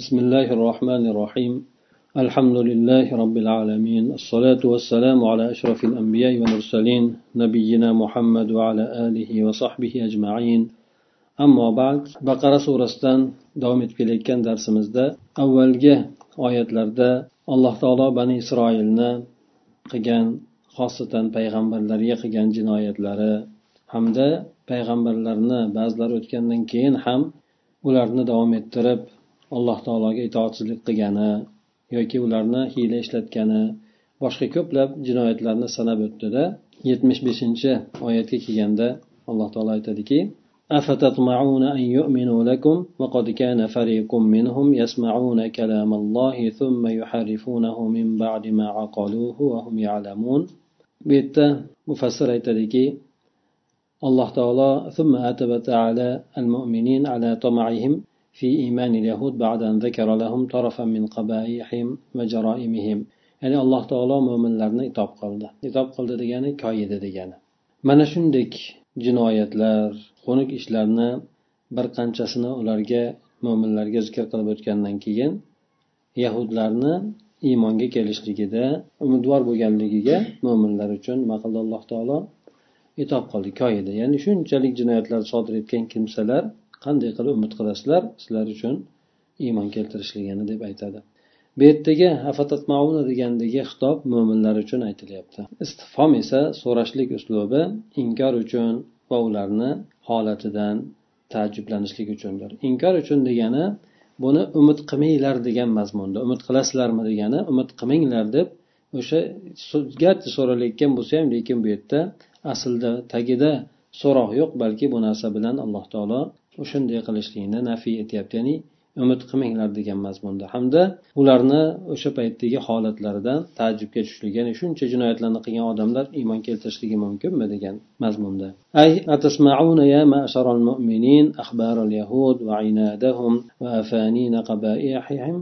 بسم الله الرحمن الرحيم الحمد لله رب العالمين الصلاة والسلام على أشرف الأنبياء والمرسلين نبينا محمد وعلى آله وصحبه أجمعين أما بعد بقرة سورة davom etib kelayotgan darsimizda avvalgi oyatlarda alloh taolo bani isroilni qilgan xosatan payg'ambarlarga qilgan jinoyatlari hamda payg'ambarlarni ba'zilari o'tgandan keyin ham ularni davom ettirib alloh taologa itoatsizlik qilgani yoki ularni hiyla ishlatgani boshqa ko'plab jinoyatlarni sanab o'tdida yetmish beshinchi oyatga kelganda alloh taolo aytadiki أفتطمعون أن يؤمنوا لكم وقد كان فريق منهم يسمعون كلام الله ثم يحرفونه من بعد ما عقلوه وهم يعلمون بيت مفسر aytadiki alloh taolo ثم أتب تعالى المؤمنين على طمعهم في إيمان اليهود بعد أن ذكر لهم طرفا من قبائحهم وجرائمهم ya'ni alloh taolo mo'minlarni itob qildi itob qildi degani koyidi degani mana shunday jinoyatlar xunuk ishlarni bir qanchasini ularga mo'minlarga zikr qilib o'tgandan keyin yahudlarni iymonga kelishligida umidvor bo'lganligiga mo'minlar uchun nima qildi alloh taolo itob qildi koyidi ya'ni shunchalik jinoyatlar sodir etgan kimsalar qanday qilib umid qilasizlar sizlar uchun iymon keltirishligini deb aytadi. Bu yerdagi afatatmauna degandagi xitob mo'minlar uchun aytilyapti. Istifhom esa so'rashlik uslubi inkor uchun va ularni holatidan taajjublanishlik uchundir. Inkor uchun degani buni umid qilmanglar degan mazmunda umid qilasizlarmi degani umid qilmanglar deb o'sha garchi so'ralayotgan bo'lsa ham lekin bu yerda aslida tagida so'roq yo'q balki bu narsa bilan alloh taolo o'shanday qilishlikni nafiy etyapti ya'ni umid qilmanglar degan mazmunda hamda ularni o'sha paytdagi holatlaridan taajjubga tushishlik ya'ni shuncha jinoyatlarni qilgan odamlar iymon keltirishligi mumkinmi degan mazmunda ay atasmauna ya ma'sharal mu'minin akhbar al yahud va inadahum va afanin qabaihim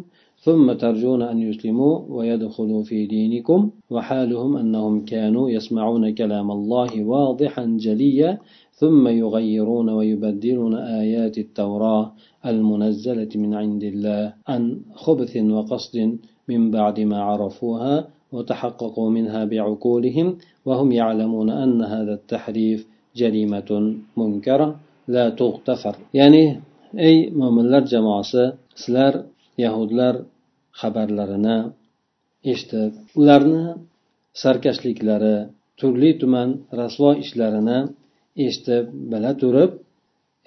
ثم ترجون أن يسلموا ويدخلوا في دينكم وحالهم أنهم كانوا يسمعون كلام الله واضحا جليا ثم يغيرون ويبدلون آيات التوراة المنزلة من عند الله عن خبث وقصد من بعد ما عرفوها وتحققوا منها بعقولهم وهم يعلمون أن هذا التحريف جريمة منكرة لا تغتفر. يعني أي مؤمنلر جماعة سلر yahudlar xabarlarini eshitib ularni sarkashliklari turli tuman rasvo ishlarini eshitib bila turib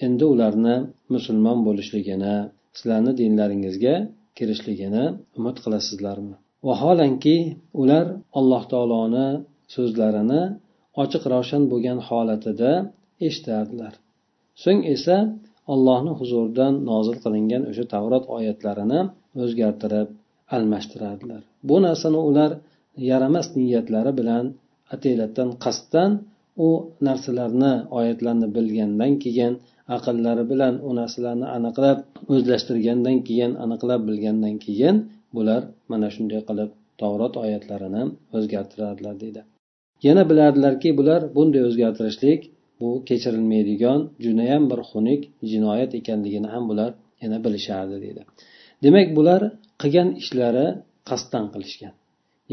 endi ularni musulmon bo'lishligini sizlarni dinlaringizga kirishligini umid qilasizlarmi? Vaholanki ular alloh taoloni so'zlarini ochiq ravshan bo'lgan holatida eshitardilar. So'ng esa allohni huzuridan nozil qilingan o'sha tavrot oyatlarini o'zgartirib almashtirardilar. Bu narsani ular yaramas niyatlari bilan ataylatdan qasddan u narsalarni oyatlarni bilgandan keyin aqllari bilan u narsalarni aniqlab o'zlashtirgandan keyin aniqlab bilgandan keyin bular mana shunday qilib tavrot oyatlarini o'zgartirardilar deydi. Yana bilardilarki bular bunday o'zgartirishlik bu kechirilmaydigan judayam bir xunuk jinoyat ekanligini ham bular yana bilishardi deydi. Demak bular qilgan ishlari qasddan qilishgan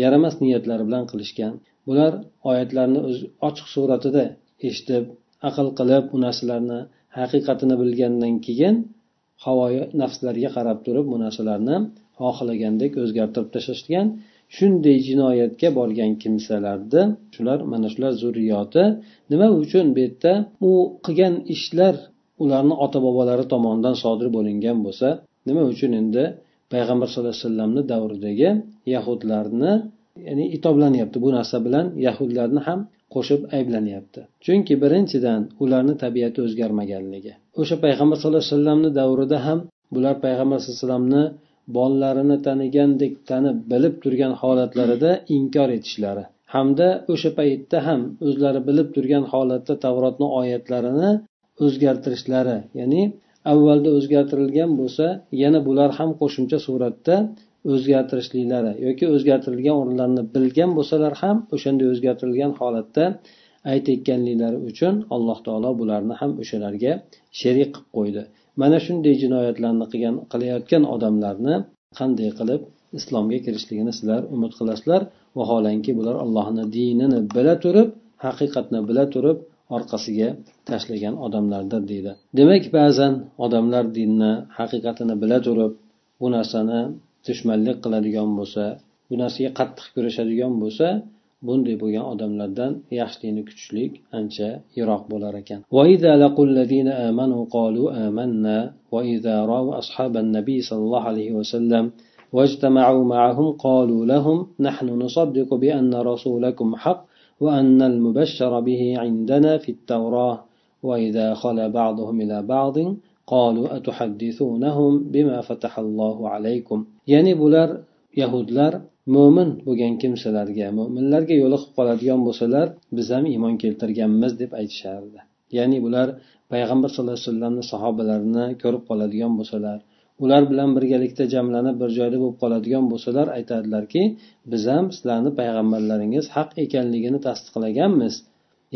yaramas niyatlari bilan qilishgan ular oyatlarni o'z ochiq suratida eshitib aql qilib u narsalarni haqiqatini bilgandan keyin havoyi nafslariga qarab turib bu narsalarni xohlagandek o'zgartirib tashlashgan shunday jinoyatga borgan kimsalarni shular mana shular zurriyoti nima uchun bu yerda? U qilgan ishlar ularni ota bobolari tomonidan sodir bo'lingan bo'lsa nima uchun endi payg'ambar sallallohu alayhi vasallamni davridagi yahudlarni ya'ni itoblanyapti bu narsa bilan yahudlarni ham qo'shib ayblanyapti. Chunki birinchidan ularni tabiati o'zgarmaganligi. O'sha payg'ambar sallallohu alayhi vasallamni davrida ham bular payg'ambar sallallohu alayhi vasallamni bolalarini tanigandek tanib bilib turgan holatlarida inkor etishlari hamda o'sha paytda ham o'zlari bilib turgan holatda tavrotni oyatlarini o'zgartirishlari ya'ni avvalda o'zgartirilgan bo'lsa yana bular ham qo'shimcha suratda o'zgartirishliklari yoki o'zgartirilgan o'rinlarni bilgan bo'lsalar ham o'shanday o'zgartirilgan holatda aytayotganliklari uchun alloh taolo bularni ham o'shalarga sherik qilib qo'ydi. Mana shunday jinoyatlarni qilgan qilayotgan odamlarni qanday qilib islomga kirishligini sizlar umid qilasizlar. Vaholanki bular allohni dinini bila turib haqiqatni bila turib orqasiga tashlagan odamlardir deydi. Demak ba'zan odamlar dinni haqiqatini bila turib bu narsani dushmanlik qiladigan bo'lsa bu narsaga qattiq kurashadigan bo'lsa bunday bo'lgan odamlardan yaxshilikni kutishlik ancha yiroq bo'lar ekan وإذا لقوا الذين آمنوا قالوا آمنا وإذا رأوا أصحاب النبي صلى الله عليه وسلم واجتمعوا معهم قالوا لهم نحن نصدق بأن رسولكم حق وأن المبشر به عندنا في التوراة وإذا خلا بعضهم إلى بعض قالوا أتحدثونهم بما فتح الله عليكم ya'ni bular yahudlar mo'min bo'lgan kimsalarga mo'minlarga yo'liqib qoladigan bo'lsalar biz ham iymon keltirganmiz deb aytishardi. Ya'ni bular payg'ambar sallallohu alayhi vasallamni sahobalarini ko'rib qoladigan bo'lsalar ular bilan birgalikda jamlanib bir joyda bo'lib qoladigan bo'lsalar aytadilarki biz ham sizlarni payg'ambarlaringiz haq ekanligini tasdiqlaganmiz.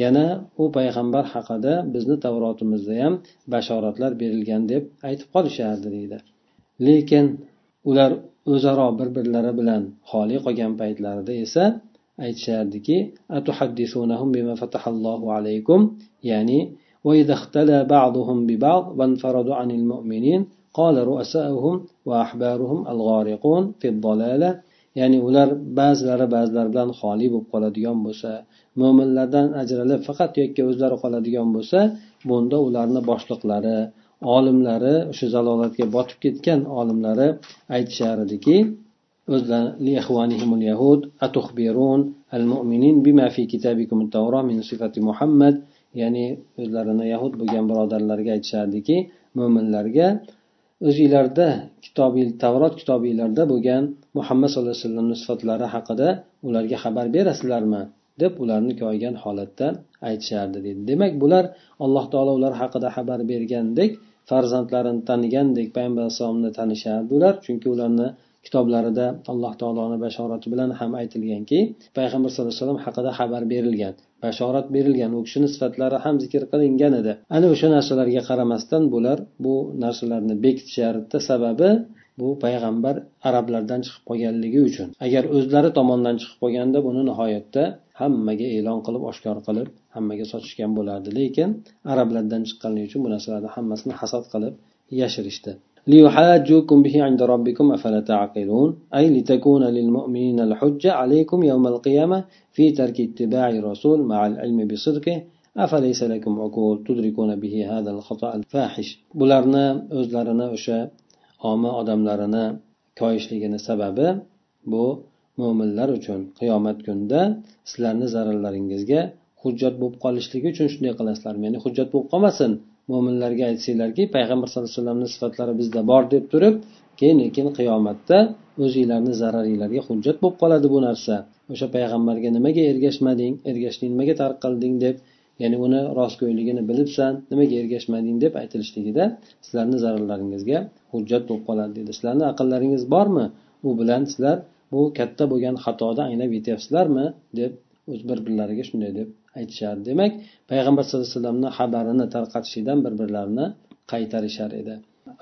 Yana u payg'ambar haqida bizni tavrotimizda ham bashoratlar berilgan deb aytib qolishardi deydi. Lekin ular o'zaro bir birlari bilan xoli qolgan paytlarida esa aytishardiki ya'ni وإذا اختلى بعضهم ببعض وانفردوا عن المؤمنين قال رؤساؤهم وأحبارهم الغارقون في الضلالة ya'ni ular ba'zilari ba'zilar bilan xoli bo'lib qoladigan bo'lsa mo'minlardan ajralib faqat yakka o'zlari qoladigan bo'lsa bunda ularni boshliqlari olimlari o'sha zalolatga botib ketgan olimlari aytishar ediki muhammad ya'ni o'zlarini yahud bo'lgan birodarlarga aytishardiki mo'minlarga o'zinglarda kitobi tavrot kitobinglarda bo'lgan muhammad sallallohu alayhi vasallamni sifatlari haqida ularga xabar berasizlarmi? deb ularni koygan holatda aytishardi deydi demak bular alloh taolo ular haqida xabar bergandek farzandlarini tanigandek payg'ambar alayhissalomni tanishardi ular. Chunki ularni kitoblarida alloh taoloni bashorati bilan ham aytilganki payg'ambar sallallohu alayhi vasallam haqida xabar berilgan. Bashorat berilgan. U kishini sifatlari ham zikr qilingan edi. Ana o'sha narsalarga qaramasdan bular bu narsalarni bekitishardi sababi bu payg'ambar arablardan chiqib qolganligi uchun. Agar o'zlari tomonidan chiqib qolganda buni nihoyatda hammaga e'lon qilib oshkor qilib hammaga sochishgan bo'lardi lekin arablardan chiqqanligi uchun bu narsalarni hammasini hasad qilib yashirishdi ليحاجوكم به عند ربكم أفلا تعقلون أي لتكون للمؤمنين الحجة عليكم يوم القيامة في ترك اتباع الرسول مع العلم بصدقه أفليس لكم عقول تدركون به هذا الخطأ الفاحش bularni o'zlarini o'sha oma odamlarini koyishligini sababi bu mo'minlar uchun qiyomat kunida sizlarni zararlaringizga hujjat bo'lib qolishligi uchun shunday qilasizlar. Ya'ni hujjat bo'lib qolmasin. Mo'minlarga aytsanglarki payg'ambar sallallohu alayhi vasallamni sifatlari bizda bor deb turib keyin lekin qiyomatda o'zinglarni zararinglarga hujjat bo'lib qoladi bu narsa. O'sha payg'ambarga nimaga ergashmading? Ergashding nimaga tark qilding deb ya'ni uni rostgo'yligini bilibsan nimaga ergashmading deb aytilishligida sizlarni zararlaringizga hujjat bo'lib qoladi deydi sizlarni aqllaringiz bormi? U bilan sizlar bu katta bo'lgan xatoda anglab yetyapsizlarmi deb o'z bir birlariga shunday deb aytishardi demak payg'ambar sallallohu alayhi vasallamni xabarini tarqatishlikdan bir birlarini qaytarishar edi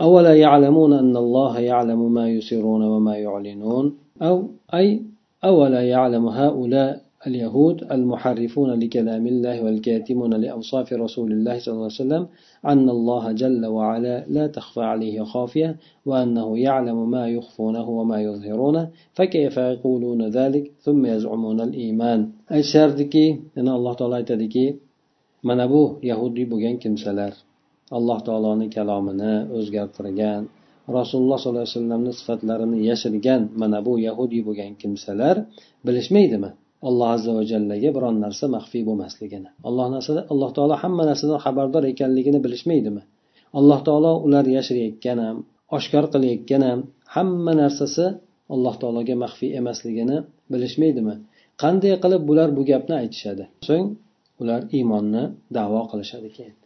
أولا يعلمون أن الله يعلم ما يسرون وما يعلنون أو أي أولا يعلم هؤلاء اليهود المحرفون لكلام الله والكاتمون لأوصاف رسول الله صلى الله عليه وسلم أن الله جل وعلا لا تخفى عليه خافية وأنه يعلم ما يخفونه وما يظهرونه فكيف يقولون ذلك ثم يزعمون الإيمان aytishdiki yana alloh taolo aytadiki mana bu yahudiy bo'lgan kimsalar alloh taoloni kalomini o'zgartirgan rasululloh sollallohu alayhi vasallamni sifatlarini yashirgan mana bu yahudiy bo'lgan kimsalar bilishmaydimi alloh azza va jallaga biron narsa maxfiy bo'lmasligini. Alloh narsada alloh taolo hamma narsadan xabardor ekanligini bilishmaydimi? Alloh taolo ular yashirayotgan ham oshkor qilayotgan ham hamma narsasi alloh taologa maxfiy emasligini bilishmaydimi? Qanday qilib bular bu gapni aytishadi? So'ng ular iymonni davo qilishadi keyin.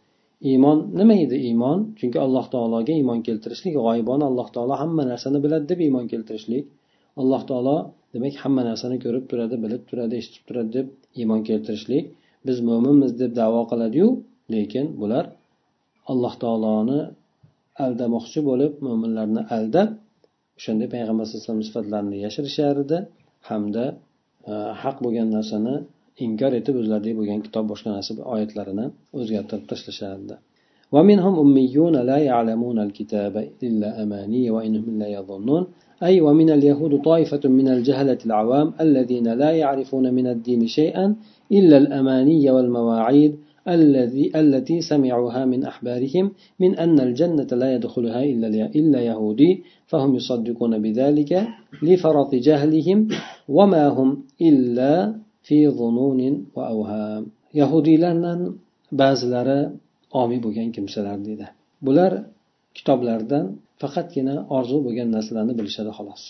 Iymon nima edi iymon? Chunki alloh taologa iymon keltirishlik g'oyibona alloh taolo hamma narsani biladi deb iymon keltirishlik alloh taolo demak hamma narsani ko'rib turadi bilib turadi eshitib turadi deb iymon keltirishlik biz mo'minmiz deb davo qiladiyu lekin bular alloh taoloni aldamoqchi bo'lib mo'minlarni aldab o'shanda payg'ambar sallallohu alayhi vasallam sifatlarini yashirishar edi hamda e, haq bo'lgan narsani inkor etib o'zlaridagi bo'lgan kitob boshqa narsa oyatlarini o'zgartirib tashlashardi ومنهم أميون لا يعلمون الكتاب إلا أماني وإنهم لا يظنون. أي ومن اليهود طائفة من الجهلة العوام الذين لا يعرفون من الدين شيئا إلا الأماني والمواعيد الذي التي سمعوها من أحبارهم من أن الجنة لا يدخلها إلا إلا يهودي. فهم يصدقون بذلك لفرط جهلهم وما هم إلا في ظنون وأوهام. يهودي لنا ba'zilari omiy bo'lgan kimsalar deydi. Bular kitoblardan faqatgina orzu bo'lgan narsalarni bilishadi xolos.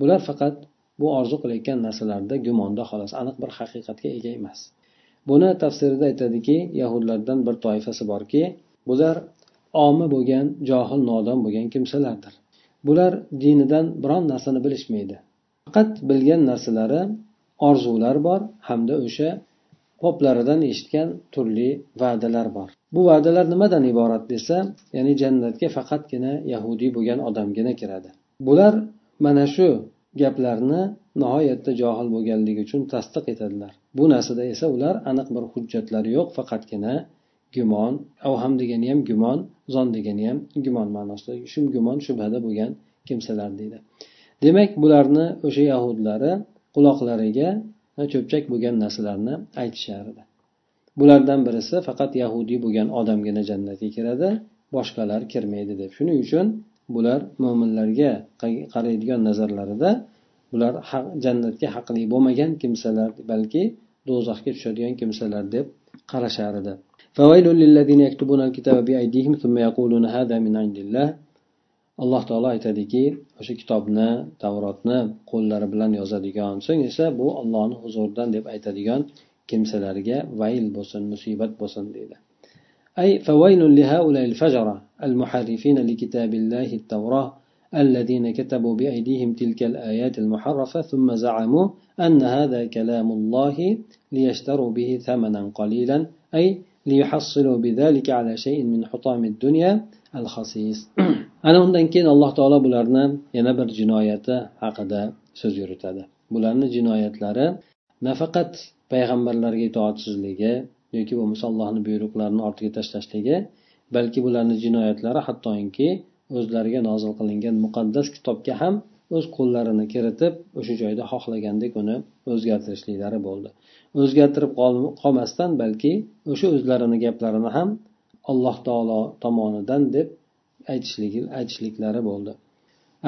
Bular faqat bu orzu qilayotgan narsalarda gumonda xolos aniq bir haqiqatga ega emas. Buni tafsirida aytadiki yahudlardan bir toifasi borki bular omi bo'lgan johil nodon bo'lgan kimsalardir. Bular dinidan biron narsani bilishmaydi. Faqat bilgan narsalari orzular bor hamda o'sha qoplaridan eshitgan turli va'dalar bor. Bu va'dalar nimadan iborat desa ya'ni jannatga faqatgina yahudiy bo'lgan odamgina kiradi. Bular mana shu gaplarni nihoyatda johil bo'lganligi uchun tasdiq etadilar. Bu narsada esa ular aniq bir hujjatlari yo'q faqatgina gumon avham degani ham gumon zon degani ham gumon ma'nosida shu gumon shubhada bo'lgan kimsalar deydi. Demak bularni o'sha yahudlari quloqlariga cho'pchak bo'lgan narsalarni aytishardi bulardan birisi faqat yahudiy bo'lgan odamgina jannatga kiradi boshqalar kirmaydi deb. Shuning uchun bular mo'minlarga qaraydigan nazarlarida bular jannatga haqli bo'lmagan kimsalar balki do'zaxga tushadigan kimsalar deb qarashar edi. Alloh taolo aytadiki o'sha kitobni tavrotni qo'llari bilan yozadigan so'ng esa bu ollohni huzuridan deb aytadigan kimsalarga vayl bo'lsin musibat bo'lsin deydi. أي فويل لهؤلاء الفجرة المحرفين لكتاب الله التوراة الذين كتبوا بأيديهم تلك الآيات المحرفة ثم زعموا أن هذا كلام الله ليشتروا به ثمنا قليلا أي ليحصلوا بذلك على شيء من حطام الدنيا al hasis ana undan keyin alloh taolo bularni yana bir jinoyati haqida so'z yuritadi. Bularni jinoyatlari nafaqat payg'ambarlarga itoatsizligi yoki bo'lmasa allohni buyruqlarini ortiga tashlashligi balki bularni jinoyatlari hattoki o'zlariga nozil qilingan muqaddas kitobga ham o'z qo'llarini kiritib o'sha joyda xohlagandek uni o'zgartirishliklari bo'ldi. O'zgartirib qolmasdan balki o'sha o'zlarini gaplarini ham alloh taolo tomonidan deb aytishligi aytishliklari bo'ldi.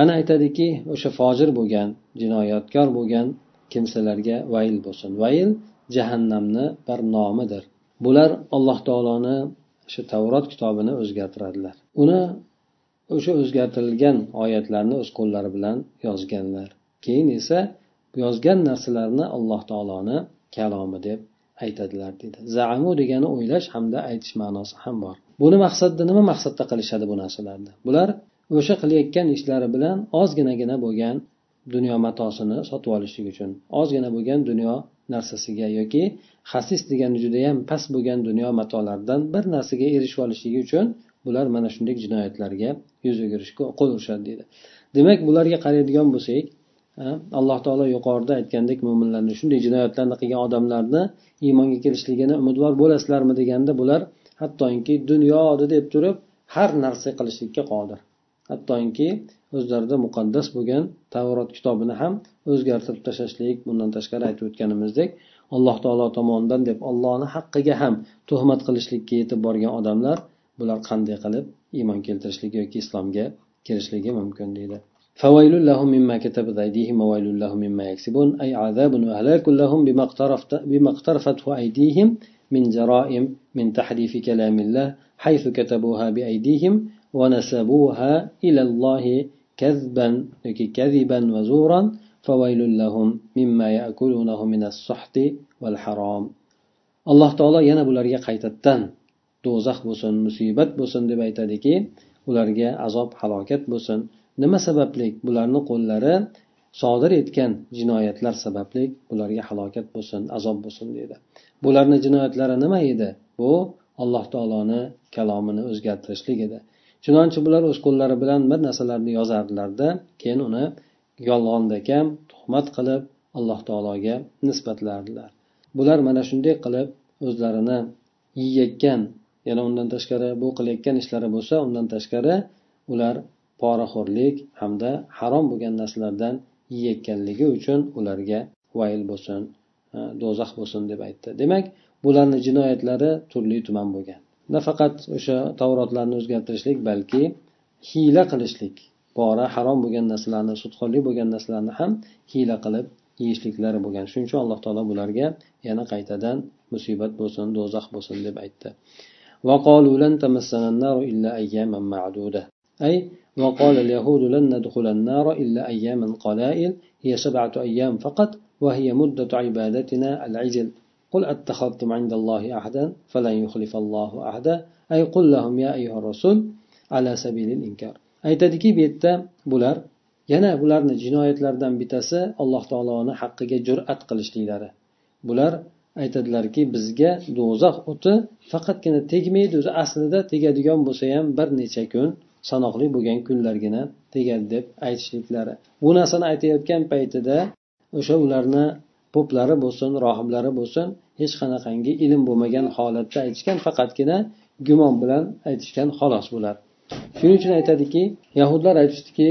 Ana aytadiki o'sha fojir bo'lgan jinoyatkor bo'lgan kimsalarga vayl bo'lsin. Vayl jahannamni bir nomidir. Bular alloh taoloni shu tavrot kitobini o'zgartiradilar. Uni o'sha o'zgartirilgan oyatlarni o'z qo'llari bilan yozganlar. Keyin esa yozgan narsalarini alloh taoloni kalomi deb aytadilar deydi zaamu degani o'ylash hamda aytish ma'nosi ham bor. Buni maqsadda nima maqsadda qilishadi bu narsalarni bular o'sha qilayotgan ishlari bilan ozginagina bo'lgan dunyo matosini sotib olishlik uchun ozgina bo'lgan dunyo narsasiga yoki hasis degani judayam past bo'lgan dunyo matolaridan bir narsaga erishib olishligi uchun bular mana shunday jinoyatlarga yuz o'girishga qo'l urishadi deydi demak bularga qaraydigan bo'lsak alloh taolo yuqorida aytgandek mo'minlarni shunday jinoyatlarni qilgan odamlarni iymonga kelishligini umidvor bo'lasizlarmi deganda bular hattoki dunyoni deb turib har narsa qilishlikka qodir. Hattoki o'zlarida muqaddas bo'lgan tavrot kitobini ham o'zgartirib tashlashlik bundan tashqari aytib o'tganimizdek alloh taolo tomonidan deb ollohni haqqiga ham tuhmat qilishlikka yetib borgan odamlar bular qanday qilib iymon keltirishligi yoki islomga kirishligi mumkin deydi. فويل لهم مما كتبت أيديهم وويل لهم مما يكسبون أي عذاب وهلاك لهم بما, اقترفت بما اقترفته أيديهم من جرائم من تحريف كلام الله حيث كتبوها بأيديهم ونسبوها إلى الله كذبا كذبا وزورا فويل لهم مما يأكلونه من السحت والحرام. alloh taolo yana bularga qaytadan do'zax bo'lsin musibat bo'lsin deb aytadiki ularga azob halokat bo'lsin nima sababli? Bularni qo'llari sodir etgan jinoyatlar sababli bularga halokat bo'lsin azob bo'lsin deydi. Bularni jinoyatlari nima edi? Bu alloh taoloni kalomini o'zgartirishlik edi. Chunonchi bular o'z qo'llari bilan bir narsalarni yozardilarda keyin uni yolg'ondek ham tuhmat qilib alloh taologa nisbatlardilar. Bular mana shunday qilib o'zlarini yeyayotgan yana undan tashqari bu qilayotgan ishlari bo'lsa undan tashqari ular poraxo'rlik hamda harom bo'lgan narsalardan yeyayotganligi uchun ularga vayl bo'lsin do'zax bo'lsin deb aytdi. Demak bularni jinoyatlari turli tuman bo'lgan. Nafaqat o'sha tavrotlarni o'zgartirishlik balki hiyla qilishlik pora harom bo'lgan narsalarni sudxo'rlik bo'lgan narsalarni ham hiyla qilib yeyishliklari bo'lgan. Shuning uchun alloh taolo bularga yana qaytadan musibat bo'lsin do'zax bo'lsin deb aytdi. Ay لن تمسنا النار إلا أياما معدودة أي وقال اليهود لن ندخل النار إلا أياما قلائل هي سبعة أيام فقط وهي مدة عبادتنا العجل قل أتخذتم عند الله أحدا فلن يخلف الله أحدا أي قل لهم يا أيها الرسول على سبيل الإنكار aytadiki bu yerda bular yana bularni jinoyatlaridan bittasi alloh taoloni haqqiga jur'at qilishliklari bular aytadilarki bizga do'zax o'ti faqatgina tegmaydi o'zi aslida tegadigan bo'lsa ham bir necha kun sanoqli bo'lgan kunlargina tegadi deb aytishliklari. Bu narsani aytayotgan paytida o'sha ularni poplari bo'lsin rohiblari bo'lsin hech qanaqangi ilm bo'lmagan holatda aytishgan faqatgina gumon bilan aytishgan xolos bular shuning uchun aytadiki yahudlar aytishdiki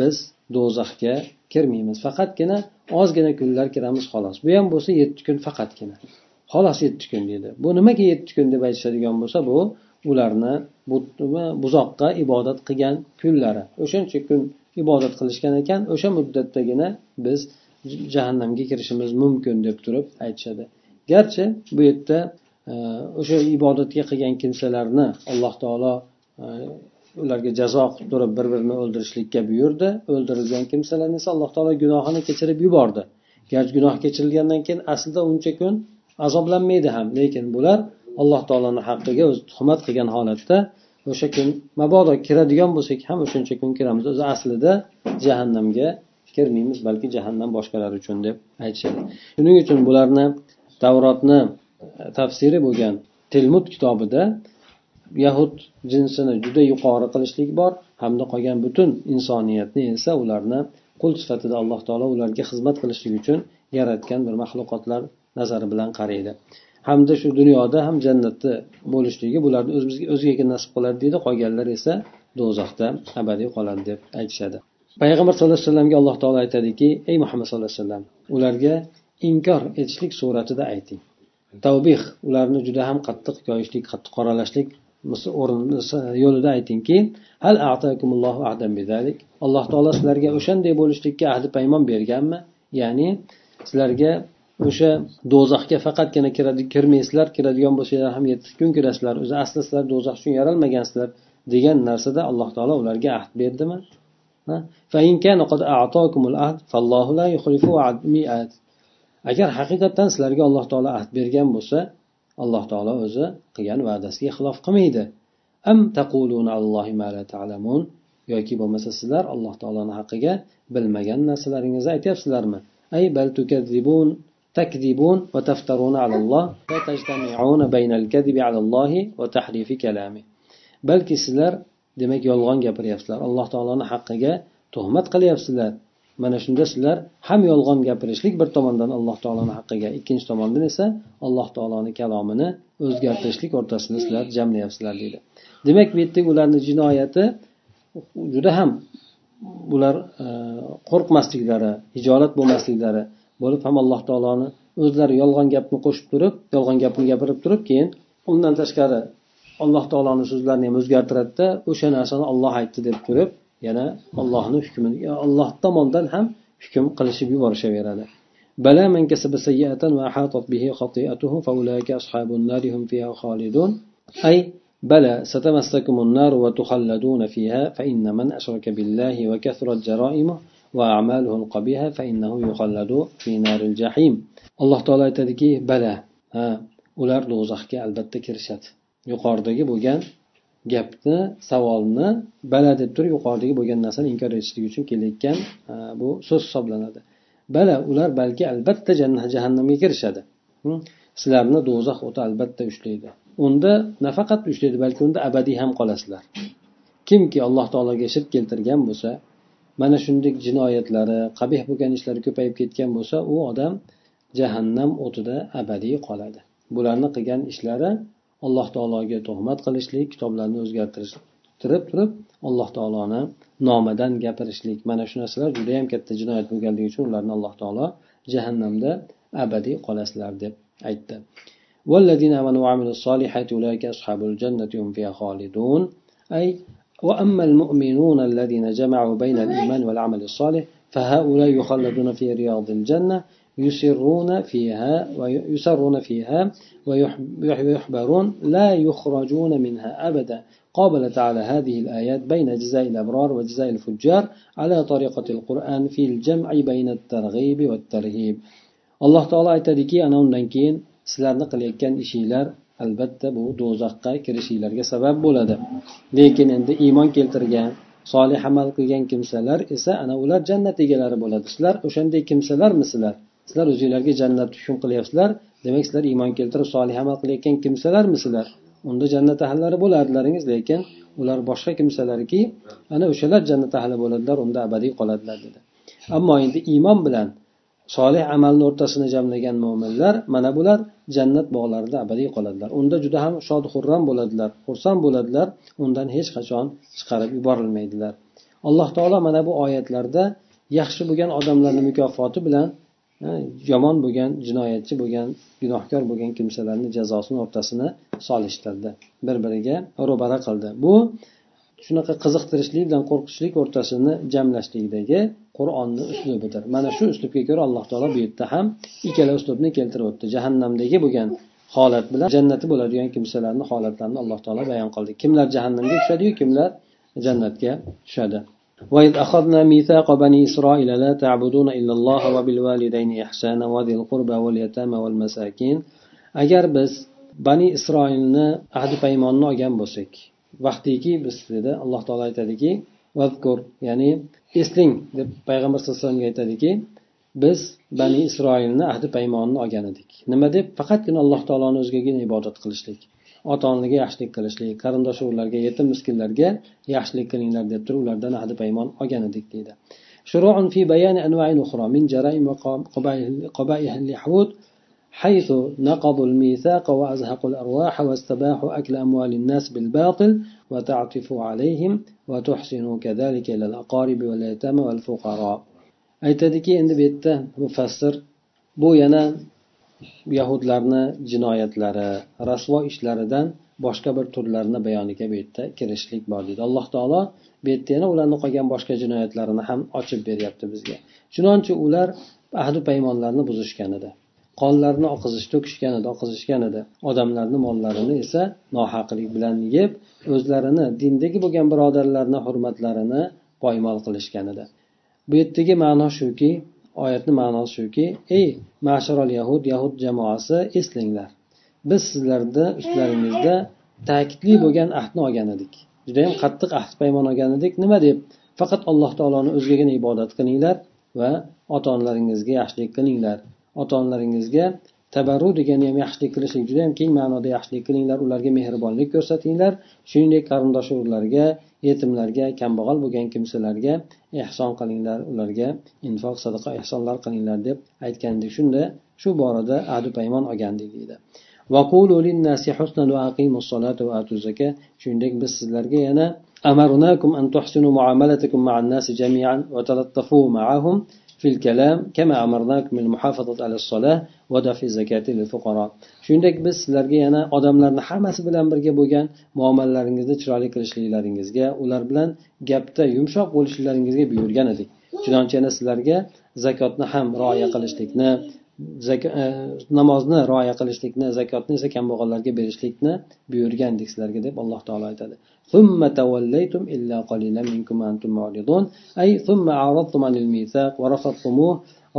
biz do'zaxga kirmaymiz. Faqatgina ozgina kunlar kiramiz xolos. Bu ham bo'lsa yetti kun faqatgina. Xolos yetti kun deydi bu nimaga yetti kun? deb aytishadigan bo'lsa bu ularni buzoqqa ibodat qilgan kunlari. O'shancha kun ibodat qilishgan ekan o'sha muddatdagina biz jahannamga kirishimiz mumkin deb turib aytishadi. Garchi bu yerda e, o'sha ibodatga qilgan kimsalarni alloh taolo e, ularga jazo qilib turib bir birini o'ldirishlikka buyurdi. O'ldirilgan kimsalarni esa alloh taolo gunohini kechirib yubordi. Garchi gunoh kechirilgandan keyin aslida uncha kun azoblanmaydi ham lekin bular alloh taoloni haqqiga o'zi tuhmat qilgan holatda o'sha kun mabodo kiradigan bo'lsak ham o'shancha kun kiramiz. O'zi aslida jahannamga kirmaymiz balki jahannam boshqalar uchun deb aytishadi. Shuning uchun bularni tavrotni e, tafsiri bo'lgan tilmud kitobida yahud jinsini juda yuqori qilishlik bor hamda qolgan butun insoniyatni esa ularni qul sifatida alloh taolo ularga xizmat qilishlik uchun yaratgan bir maxluqotlar nazari bilan qaraydi. Hamda shu dunyoda ham jannatda bo'lishligi bularni o'ziga nasib qiladi deydi. Qolganlar esa do'zaxda abadiy qoladi deb aytishadi. Payg'ambar sallallohu alayhi vasallamga alloh taolo aytadiki ey muhammad sallallohu alayhi vasallam ularga inkor etishlik suratida ayting. Tavbih ularni juda ham qattiq koyishlik qattiq qoralashlik yo'lida aytingki hal alloh taolo sizlarga o'shanday bo'lishlikka ahdi paymon berganmi? Ya'ni sizlarga o'sha do'zaxga faqatgina kiradi kirmaysizlar kiradigan bo'lsanglar ham yetti kun kirasizlar. O'zi asli sizlar do'zax uchun yaralmagansizlar degan narsada alloh taolo ularga ahd berdimi? Agar haqiqatdan sizlarga alloh taolo ahd bergan bo'lsa alloh taolo o'zi qilgan va'dasiga xilof qilmaydi. Am taquluna allohi ma la ta'lamun yoki bo'lmasa sizlar alloh taoloni haqqiga bilmagan narsalaringizni aytyapsizlarmi? Ay bal tukadzibun تكذبون وتفترون على الله فتجتمعون بين الكذب على الله وتحريف كلامه balki sizlar demak yolg'on gapiryapsizlar alloh taoloni haqqiga tuhmat qilyapsizlar mana shunda sizlar ham yolg'on gapirishlik bir tomondan alloh taoloni haqqiga ikkinchi tomondan esa alloh taoloni kalomini o'zgartirishlik o'rtasida sizlar jamlayapsizlar deydi demak bu yerda ularni jinoyati juda ham ular e, qo'rqmasliklari hijolat bo'lmasliklari bo'lib ham alloh taoloni o'zlari yolg'on gapni qo'shib turib yolg'on gapni gapirib turib keyin undan tashqari alloh taoloni so'zlarini ham o'zgartiradida o'sha narsani olloh aytdi deb turib yana ollohni hukmini olloh tomonidan ham hukm qilishib yuborishaveradi بلى من كسب سيئة وأحاطت به خطيئته فأولئك أصحاب النار هم فيها خالدون أي بلى ستمسكم النار وتخلدون فيها فإن من أشرك بالله وكثرت جرائمه وأعماله القبيحة فإنه يخلد في نار الجحيم alloh taolo aytadiki bala ha ular do'zaxga albatta kirishadi yuqoridagi bo'lgan gapni savolni bala deb turib yuqoridagi bo'lgan narsani inkor etishlik uchun kelayotgan bu so'z hisoblanadi bala ular balki albatta jahannamga kirishadi sizlarni do'zax o'ti albatta ushlaydi unda nafaqat ushlaydi balki unda abadiy ham qolasizlar kimki alloh taologa shirk keltirgan bo'lsa mana shunday jinoyatlari qabih bo'lgan ishlari ko'payib ketgan bo'lsa u odam jahannam o'tida abadiy qoladi bularni qilgan ishlari alloh taologa tuhmat qilishlik kitoblarni o'zgartirib turib alloh taoloni nomidan gapirishlik mana shu narsalar judayam katta jinoyat bo'lganligi uchun ularni alloh taolo jahannamda abadiy qolasizlar deb aytdi والذين آمنوا وعملوا الصالحات أولئك أصحاب الجنة هم فيها خالدون أي وأما المؤمنون الذين جمعوا بين الإيمان والعمل الصالح فهؤلاء يخلدون في رياض الجنة يسرون فيها ويسرون فيها ويحبرون لا يخرجون منها أبدا. قابل تعالى هذه الآيات بين جزاء الأبرار وجزاء الفجار على طريقة القرآن في الجمع بين الترغيب والترهيب. الله تعالى aytadiki ana undan keyin sizlarni qilayotgan ishinglar albatta bu do'zaxga kirishinglarga sabab bo'ladi. Lekin endi iymon keltirgan solih amal qilgan kimsalar esa ana ular jannat egalari bo'ladi. Sizlar o'shanday kimsalarmisizlar? Sizlar o'zinglarga jannat hukm qilyapsizlar? Demak sizlar iymon keltirib solih amal qilayotgan kimsalarmisizlar? Unda jannat ahllari bo'lardilaringiz lekin ular boshqa kimsalarki ana o'shalar jannat ahli bo'ladilar unda abadiy qoladilar dedi. Ammo endi iymon bilan solih amalni o'rtasini jamlagan mo'minlar mana bular jannat bog'larida abadiy qoladilar. Unda juda ham shod xurram bo'ladilar xursand bo'ladilar undan hech qachon chiqarib yuborilmaydilar. Alloh taolo mana bu oyatlarda yaxshi bo'lgan odamlarni mukofoti bilan yomon bo'lgan jinoyatchi bo'lgan gunohkor bo'lgan kimsalarni jazosini o'rtasini solishtirdi. Bir biriga ro'bara qildi. Bu shunaqa qiziqtirishlik bilan qo'rqitishlik o'rtasini jamlashlikdagi qur'onni uslubidir mana shu uslubga ko'ra alloh taolo bu yerda ham ikkala uslubni keltirib o'tdi jahannamdagi bo'lgan holat bilan jannati bo'ladigan kimsalarni holatlarini alloh taolo bayon qildi kimlar jahannamga tushadiyu kimlar jannatga tushadi وإذ أخذنا ميثاق بني إسرائيل لا تعبدون إلا الله وبالوالدين إحسانا وذي القربى واليتامى والمساكين agar biz bani isroilni ahdi paymonni olgan bo'lsak vaqtiki biz dedi alloh taolo aytadiki vazkur ya'ni esling deb payg'ambar sallallohu alayhi vasallamga aytadiki biz bani isroilni ahdi paymonini olgan edik nima deb faqatgina alloh taoloni o'zigagina ibodat qilishlik ota onaga yaxshilik qilishlik qarindosh urug'larga yetim miskinlarga yaxshilik qilinglar deb turib ulardan ahdi paymon olgan edik deydi شروع في بيان أنواع أخرى من جرائم قبائح اليهود حيث نقضوا الميثاق وأزهقوا الأرواح واستباحوا أكل أموال الناس بالباطل وتعطفوا عليهم وتحسنوا كذلك إلى الأقارب واليتامى والفقراء aytadiki endi bu yerda mufassir bu yana yahudlarni jinoyatlari rasvo ishlaridan boshqa bir turlarini bayoniga bu yerda kirishlik bor deydi alloh taolo bu yerda yana ularni qolgan boshqa jinoyatlarini ham ochib beryapti bizga chunonchi ular ahdi paymonlarni buzishgan edi qonlarni oqizish to'kishgan edi oqizishgan edi. Odamlarni mollarini esa nohaqlik bilan yeb o'zlarini dindagi bo'lgan birodarlarni hurmatlarini poymol qilishgan edi. Bu yerdagi ma'no shuki oyatni ma'nosi shuki ey masharol yahud yahud jamoasi eslanglar biz sizlarni ustlaringizda ta'kidli bo'lgan ahdni olgan edik. Judayam qattiq ahd paymon olgan edik. Nima deb? Faqat alloh taoloni o'zigagina ibodat qilinglar va ota onalaringizga yaxshilik qilinglar. ota onalaringizga tabarru degani ham yaxshilik qilishlik juda yam keng ma'noda yaxshilik qilinglar ularga mehribonlik ko'rsatinglar shuningdek qarindosh urug'larga yetimlarga kambag'al bo'lgan kimsalarga ehson qilinglar ularga infoq sadaqa ehsonlar qilinglar deb aytgandik shunda shu borada ahdu paymon olgandik deydi shuningdek biz sizlarga yana أمرناكم أن تحسنوا معاملتكم مع الناس جميعا وتلطفوا معهم في الكلام كما أمرناكم بالمحافظة على الصلاة ودفع الزكاة للفقراء shuningdek biz sizlarga yana odamlarni hammasi bilan birga bo'lgan muomalalaringizni chiroyli qilishliklaringizga ular bilan gapda yumshoq bo'lishlaringizga buyurgan edik chunonchi yana sizlarga zakotni ham rioya qilishlikni namozni rioya qilishlikni zakotni esa kambag'allarga berishlikni buyurgandik sizlarga deb alloh taolo aytadi ثم توليتم إلا قليلا منكم أنتم معرضون أي ثم أعرضتم عن الميثاق ورفضتموه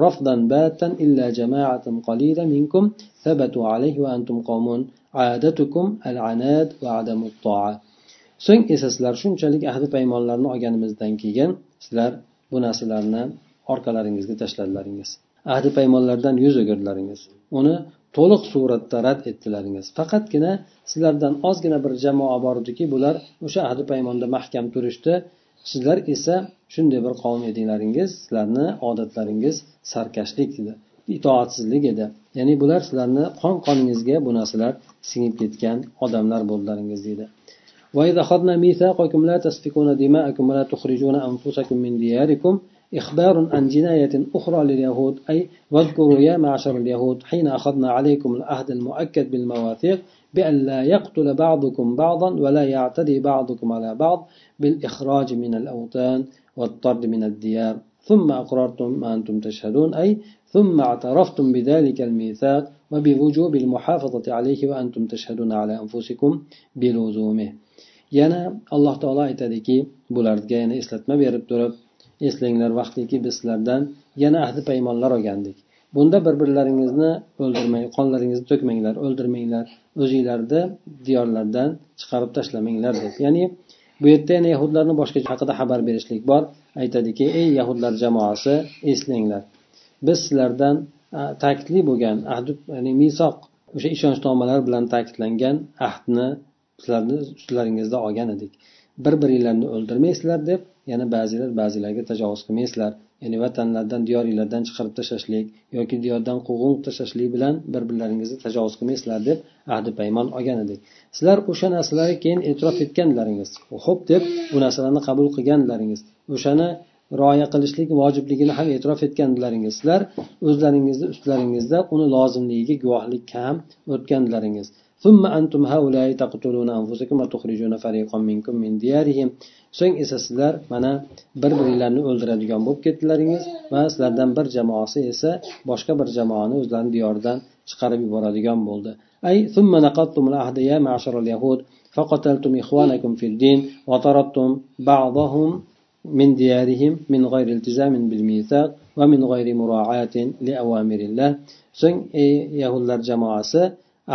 رفضا باتا إلا جماعة قليلة منكم ثبتوا عليه وأنتم قوم عادتكم العناد وعدم الطاعة so'ng esa sizlar shunchalik ahdi paymonlarni olganimizdan keyin sizlar bu narsalarni orqalaringizga tashladilaringiz ahdi paymonlardan yuz o'girdilaringiz uni to'liq suratda rad etdilaringiz faqatgina sizlardan ozgina bir jamoa bor ediki bular o'sha ahdi paymonda mahkam turishdi sizlar esa shunday bir qavm edinglaringiz sizlarni odatlaringiz sarkashlik edi itoatsizlik edi ya'ni bular sizlarni qon qoningizga bu narsalar singib ketgan odamlar bo'ldilaringiz deydi وإذا أخذنا ميثاقكم لا تسفكون دماءكم ولا تخرجون أنفسكم من دياركم إخبار عن جناية أخرى لليهود أي واذكروا يا معشر اليهود حين أخذنا عليكم العهد المؤكد بالمواثيق بأن لا يقتل بعضكم بعضا ولا يعتدي بعضكم على بعض بالإخراج من الأوطان والطرد من الديار. ثم أقررتم ما أنتم تشهدون أي ثم اعترفتم بذلك الميثاق وبوجوب المحافظة عليه وأنتم تشهدون على أنفسكم بلزومه. yana alloh taolo aytadiki bularga yana eslatma berib turib eslanglar vaqtiki biz sizlardan yana ahdi paymonlar olgandik. Bunda bir birlaringizni o'ldirmang qonlaringizni to'kmanglar o'ldirmanglar o'zinglarni diyorlardan chiqarib tashlamanglar deb. Ya'ni bu yerda yana yahudlarni boshqa haqida xabar berishlik bor. Aytadiki ey yahudlar jamoasi eslanglar. Biz sizlardan ta'kidli bo'lgan ahdi ya'ni misoq o'sha ishonchnomalar bilan ta'kidlangan ahdni sizlarni ustlaringizda olgan edik. Bir biringlarni o'ldirmaysizlar deb yana ba'zilar ba'zilarga tajovuz qilmaysizlar. Ya'ni vatanlardan diyoringlardan chiqarib tashlashlik yoki diyordan quvg'in tashlashlik bilan bir birlaringizni tajovuz qilmaysizlar deb ahdi paymon olgan edik. Sizlar o'sha narsalarga keyin e'tirof etganlaringiz. Ho'p deb bu narsalarni qabul qilganlaringiz. O'shani rioya qilishlik vojibligini ham e'tirof etganlaringiz. Sizlar o'zlaringizni ustlaringizda uni lozimligiga guvohlikka ham o'tganlaringiz. ثم أنتم هؤلاء تقتلون أنفسكم وتخرجون فريقا منكم من ديارهم so'ng esa sizlar mana bir biringlarni o'ldiradigan bo'lib ketdilaringiz va sizlardan bir jamoasi esa boshqa bir jamoani o'zlarini diyoridan chiqarib yuboradigan bo'ldi أي ثم نقضتم العهد يا معشر اليهود فقتلتم إخوانكم في الدين وطردتم بعضهم من ديارهم من غير التزام بالميثاق ومن غير مراعاة لأوامر الله so'ng ey yahudlar jamoasi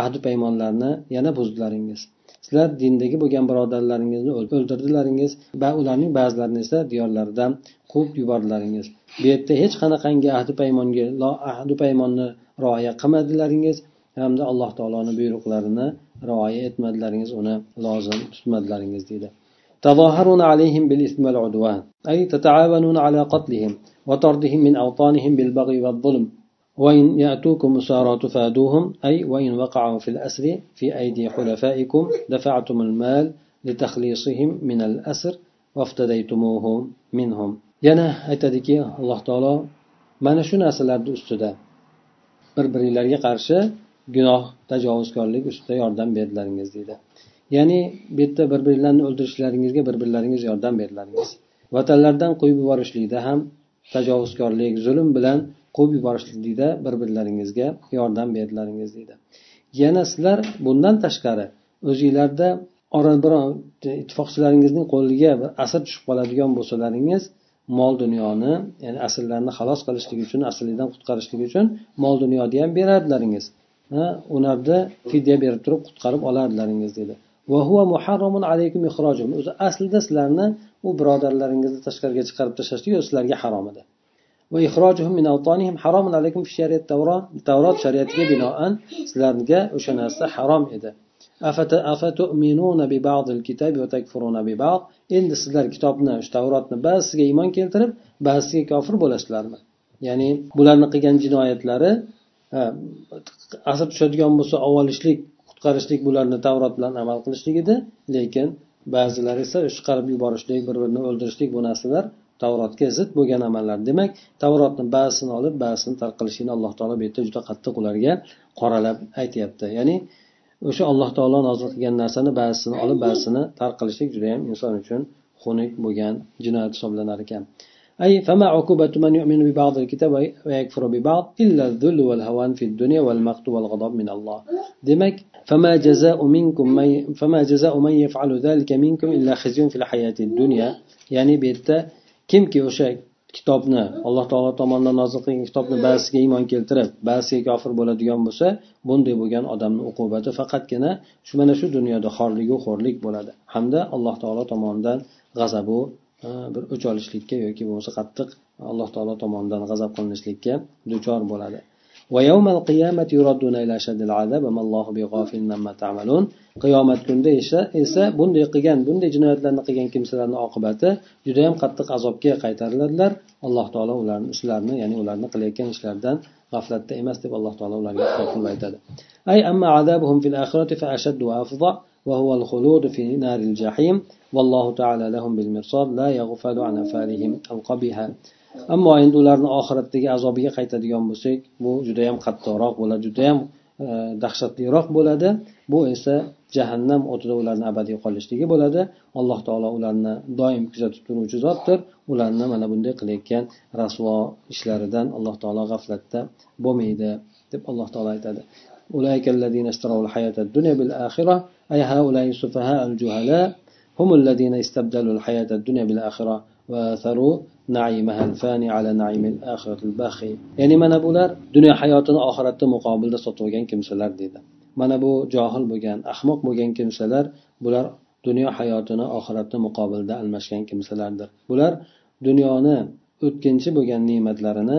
ahdi paymonlarni yana buzdilaringiz sizlar dindagi bo'lgan birodarlaringizni o'ldirdilaringiz va ularning ba'zilarini esa diyorlaridan quvib yubordilaringiz bu yerda hech qanaqangi ahdi paymonga ahdi paymonni rioya qilmadilaringiz hamda alloh taoloni buyruqlarini rioya etmadilaringiz uni lozim tutmadilaringiz deydi تظاهرون عليهم بالإثم والعدوان أي تتعاونون على قتلهم وطردهم من أوطانهم بالبغي والظلم وإن يأتوكم أسارى تفادوهم أي وإن وقعوا في الأسر في أيدي حلفائكم دفعتم المال لتخليصهم من الأسر وافتديتموهم منهم yana aytadiki alloh taolo mana shu narsalarni ustida bir biringlarga qarshi gunoh tajovuzkorlik ustida yordam berdilaringiz deydi ya'ni bu yerda bir biringlarni o'ldirishlaringizga bir birlaringiz yordam berdilaringiz vatanlardan qo'yib yuborishlikda ham tajovuzkorlik zulm bilan quvib yuborishlikda bir birlaringizga yordam berdilaringiz deydi. Yana sizlar bundan tashqari o'zinglarda ora biron ittifoqchilaringizning qo'liga bir asir tushib qoladigan bo'lsalaringiz mol dunyoni ya'ni asrlarni xalos qilishlik uchun asrlikdan qutqarishlik uchun mol dunyoni ham berardilaringiz. Ularni fidya berib turib qutqarib olardilaringiz dedi o'zi aslida sizlarni u birodarlaringizni tashqariga chiqarib tashlashlik o'zi sizlarga harom edi. va ixrojuhum min awtanihim haromun alaykum fi shariat tavron tavrot shariatiga binoan sizlarga o'sha narsa harom edi. Endi sizlar kitobni shu tavrotni ba'zisiga iymon keltirib ba'zisiga kofir bo'lasizlarmi? Ya'ni bularni qilgan jinoyatlari asr tushadigan bo'lsa ovolishlik qutqarishlik bularni tavrot bilan amal qilishlik edi. Lekin ba'zilar esa chiqarib yuborishlik bir birini o'ldirishlik bu narsalar tavrotga zid bo'lgan amallar demak tavrotni ba'zisini olib ba'zisini tark qilishlikni alloh taolo bu yerda juda qattiq ularga qoralab aytyapti ya'ni o'sha alloh taolo nozil qilgan narsani ba'zisini olib ba'zisini tark qilishlik judayam inson uchun xunuk bo'lgan jinoyat hisoblanar ekan أي فما عقوبة من يؤمن ببعض الكتاب ويكفر ببعض إلا الذل والهوان في الدنيا والمقت والغضب من الله دمك فما جزاء منكم من فما جزاء من يفعل ذلك منكم إلا خزي في الحياة الدنيا يعني بيتا kimki o'sha kitobni alloh taolo tomonidan nozil qilgan kitobni ba'zisiga iymon keltirib ba'zisiga kofir bo'ladigan bo'lsa bunday bo'lgan odamni uqubati faqatgina shu mana shu dunyoda xorligu xo'rlik bo'ladi. Hamda alloh taolo tomonidan g'azabu bir o'ch olishlikka yoki bo'lmasa qattiq alloh taolo tomonidan g'azab qilinishlikka duchor bo'ladi. ويوم القيامة يردون إلى أشد العذاب وما الله بغافل عما تعملون qiyomat kunida esa esa bunday qilgan bunday jinoyatlarni qilgan kimsalarni oqibati judayam qattiq azobga qaytariladilar alloh taolo ularni shularni ya'ni ularni qilayotgan ishlaridan g'aflatda emas deb alloh taolo ularga aytadi أي أما عذابهم في الآخرة فأشد وأفظع وهو الخلود في نار الجحيم والله تعالى لهم بالمرصاد لا يغفل عن أفعالهم القبيحة ammo endi ularni oxiratdagi azobiga qaytadigan bo'lsak bu judayam qattiqroq bo'ladi judayam e, dahshatliroq bo'ladi bu esa jahannam o'tida ularni abadiy qolishligi bo'ladi alloh taolo ularni doim kuzatib turuvchi zotdir ularni mana bunday qilayotgan rasvo ishlaridan alloh taolo g'aflatda bo'lmaydi deb alloh taolo aytadi أولئك الذين اشتروا الحياة الدنيا بالآخرة أي هؤلاء السفهاء الجهلاء هم الذين استبدلوا الحياة الدنيا بالآخرة وآثروا نعيمها الفاني على نعيم الآخرة الباقي ya'ni mana bular dunyo hayotini oxiratda muqobilda sotib olgan kimsalar deydi mana bu johil bo'lgan ahmoq bo'lgan kimsalar bular dunyo hayotini oxiratni muqobilda almashgan kimsalardir bular dunyoni o'tkinchi bo'lgan ne'matlarini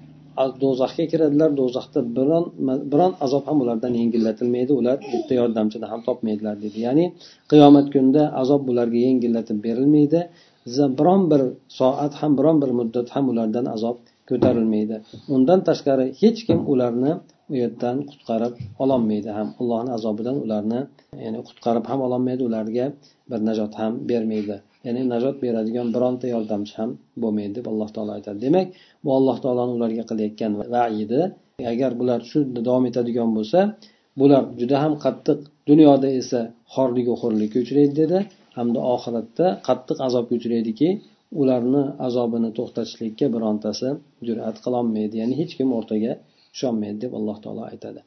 do'zaxga kiradilar do'zaxda biron biron azob ham ulardan yengillatilmaydi ular bitta yordamchini ham topmaydilar deydi ya'ni qiyomat kunida azob ularga yengillatib berilmaydi. Biron bir soat ham biron bir muddat ham ulardan azob ko'tarilmaydi. Undan tashqari hech kim ularni u yerdan qutqarib ololmaydi ham. Allohni azobidan ularni ya'ni qutqarib ham ololmaydi ularga bir najot ham bermaydi. Ya'ni najot beradigan bironta yordamchi ham bo'lmaydi deb alloh taolo aytadi. Demak bu alloh taoloni ularga qilayotgan vaidi. Agar bular shu davom etadigan bo'lsa bular juda ham qattiq dunyoda esa xorligu xo'rlikka uchraydi dedi. Hamda oxiratda qattiq azobga uchraydiki ularni azobini to'xtatishlikka birontasi jur'at qilolmaydi. Ya'ni hech kim o'rtaga tusholmaydi deb alloh taolo aytadi.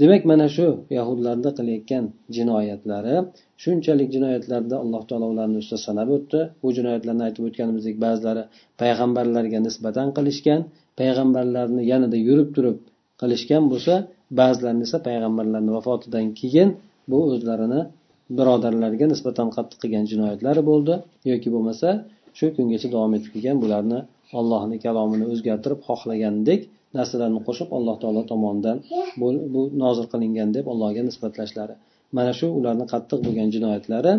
Demak mana shu yahudlarda qilayotgan jinoyatlari shunchalik jinoyatlarda alloh taolo ularni ustida sanab o'tdi. Bu jinoyatlarni aytib o'tganimizdek ba'zilari payg'ambarlarga nisbatan qilishgan payg'ambarlarni yanada yurib turib qilishgan bo'lsa ba'zilarini esa payg'ambarlarni vafotidan keyin bu o'zlarini birodarlariga nisbatan qattiq qilgan jinoyatlari bo'ldi. Yoki bo'lmasa shu kungacha davom etib kelgan bularni allohni kalomini o'zgartirib xohlagandek narsalarni qo'shib alloh taolo tomonidan bu, bu nozil qilingan deb allohga nisbatlashlari mana shu ularni qattiq bo'lgan jinoyatlari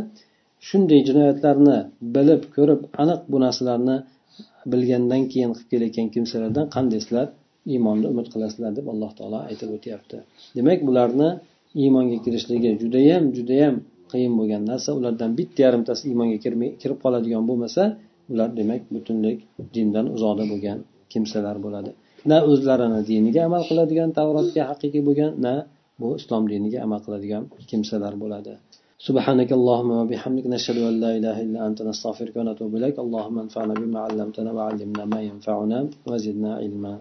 shunday jinoyatlarni bilib ko'rib aniq bu narsalarni bilgandan keyin qilib kelayotgan kimsalardan qanday sizlar iymonni umid qilasizlar deb alloh taolo aytib o'tyapti. Demak bularni iymonga kirishligi judayam judayam qiyin bo'lgan narsa. Ulardan bitta yarimtasi iymonga kirib qoladigan bo'lmasa ular demak butunlay dindan uzoqda bo'lgan kimsalar bo'ladi. na o'zlarini diniga amal qiladigan tavrotga haqiqiy bo'lgan na bu islom diniga amal qiladigan kimsalar bo'ladi سبحانك اللهم وبحمدك نشهد أن لا إله إلا أنت نستغفرك ونتوب إليك اللهم انفعنا بما علمتنا وعلمنا ما ينفعنا وزدنا علما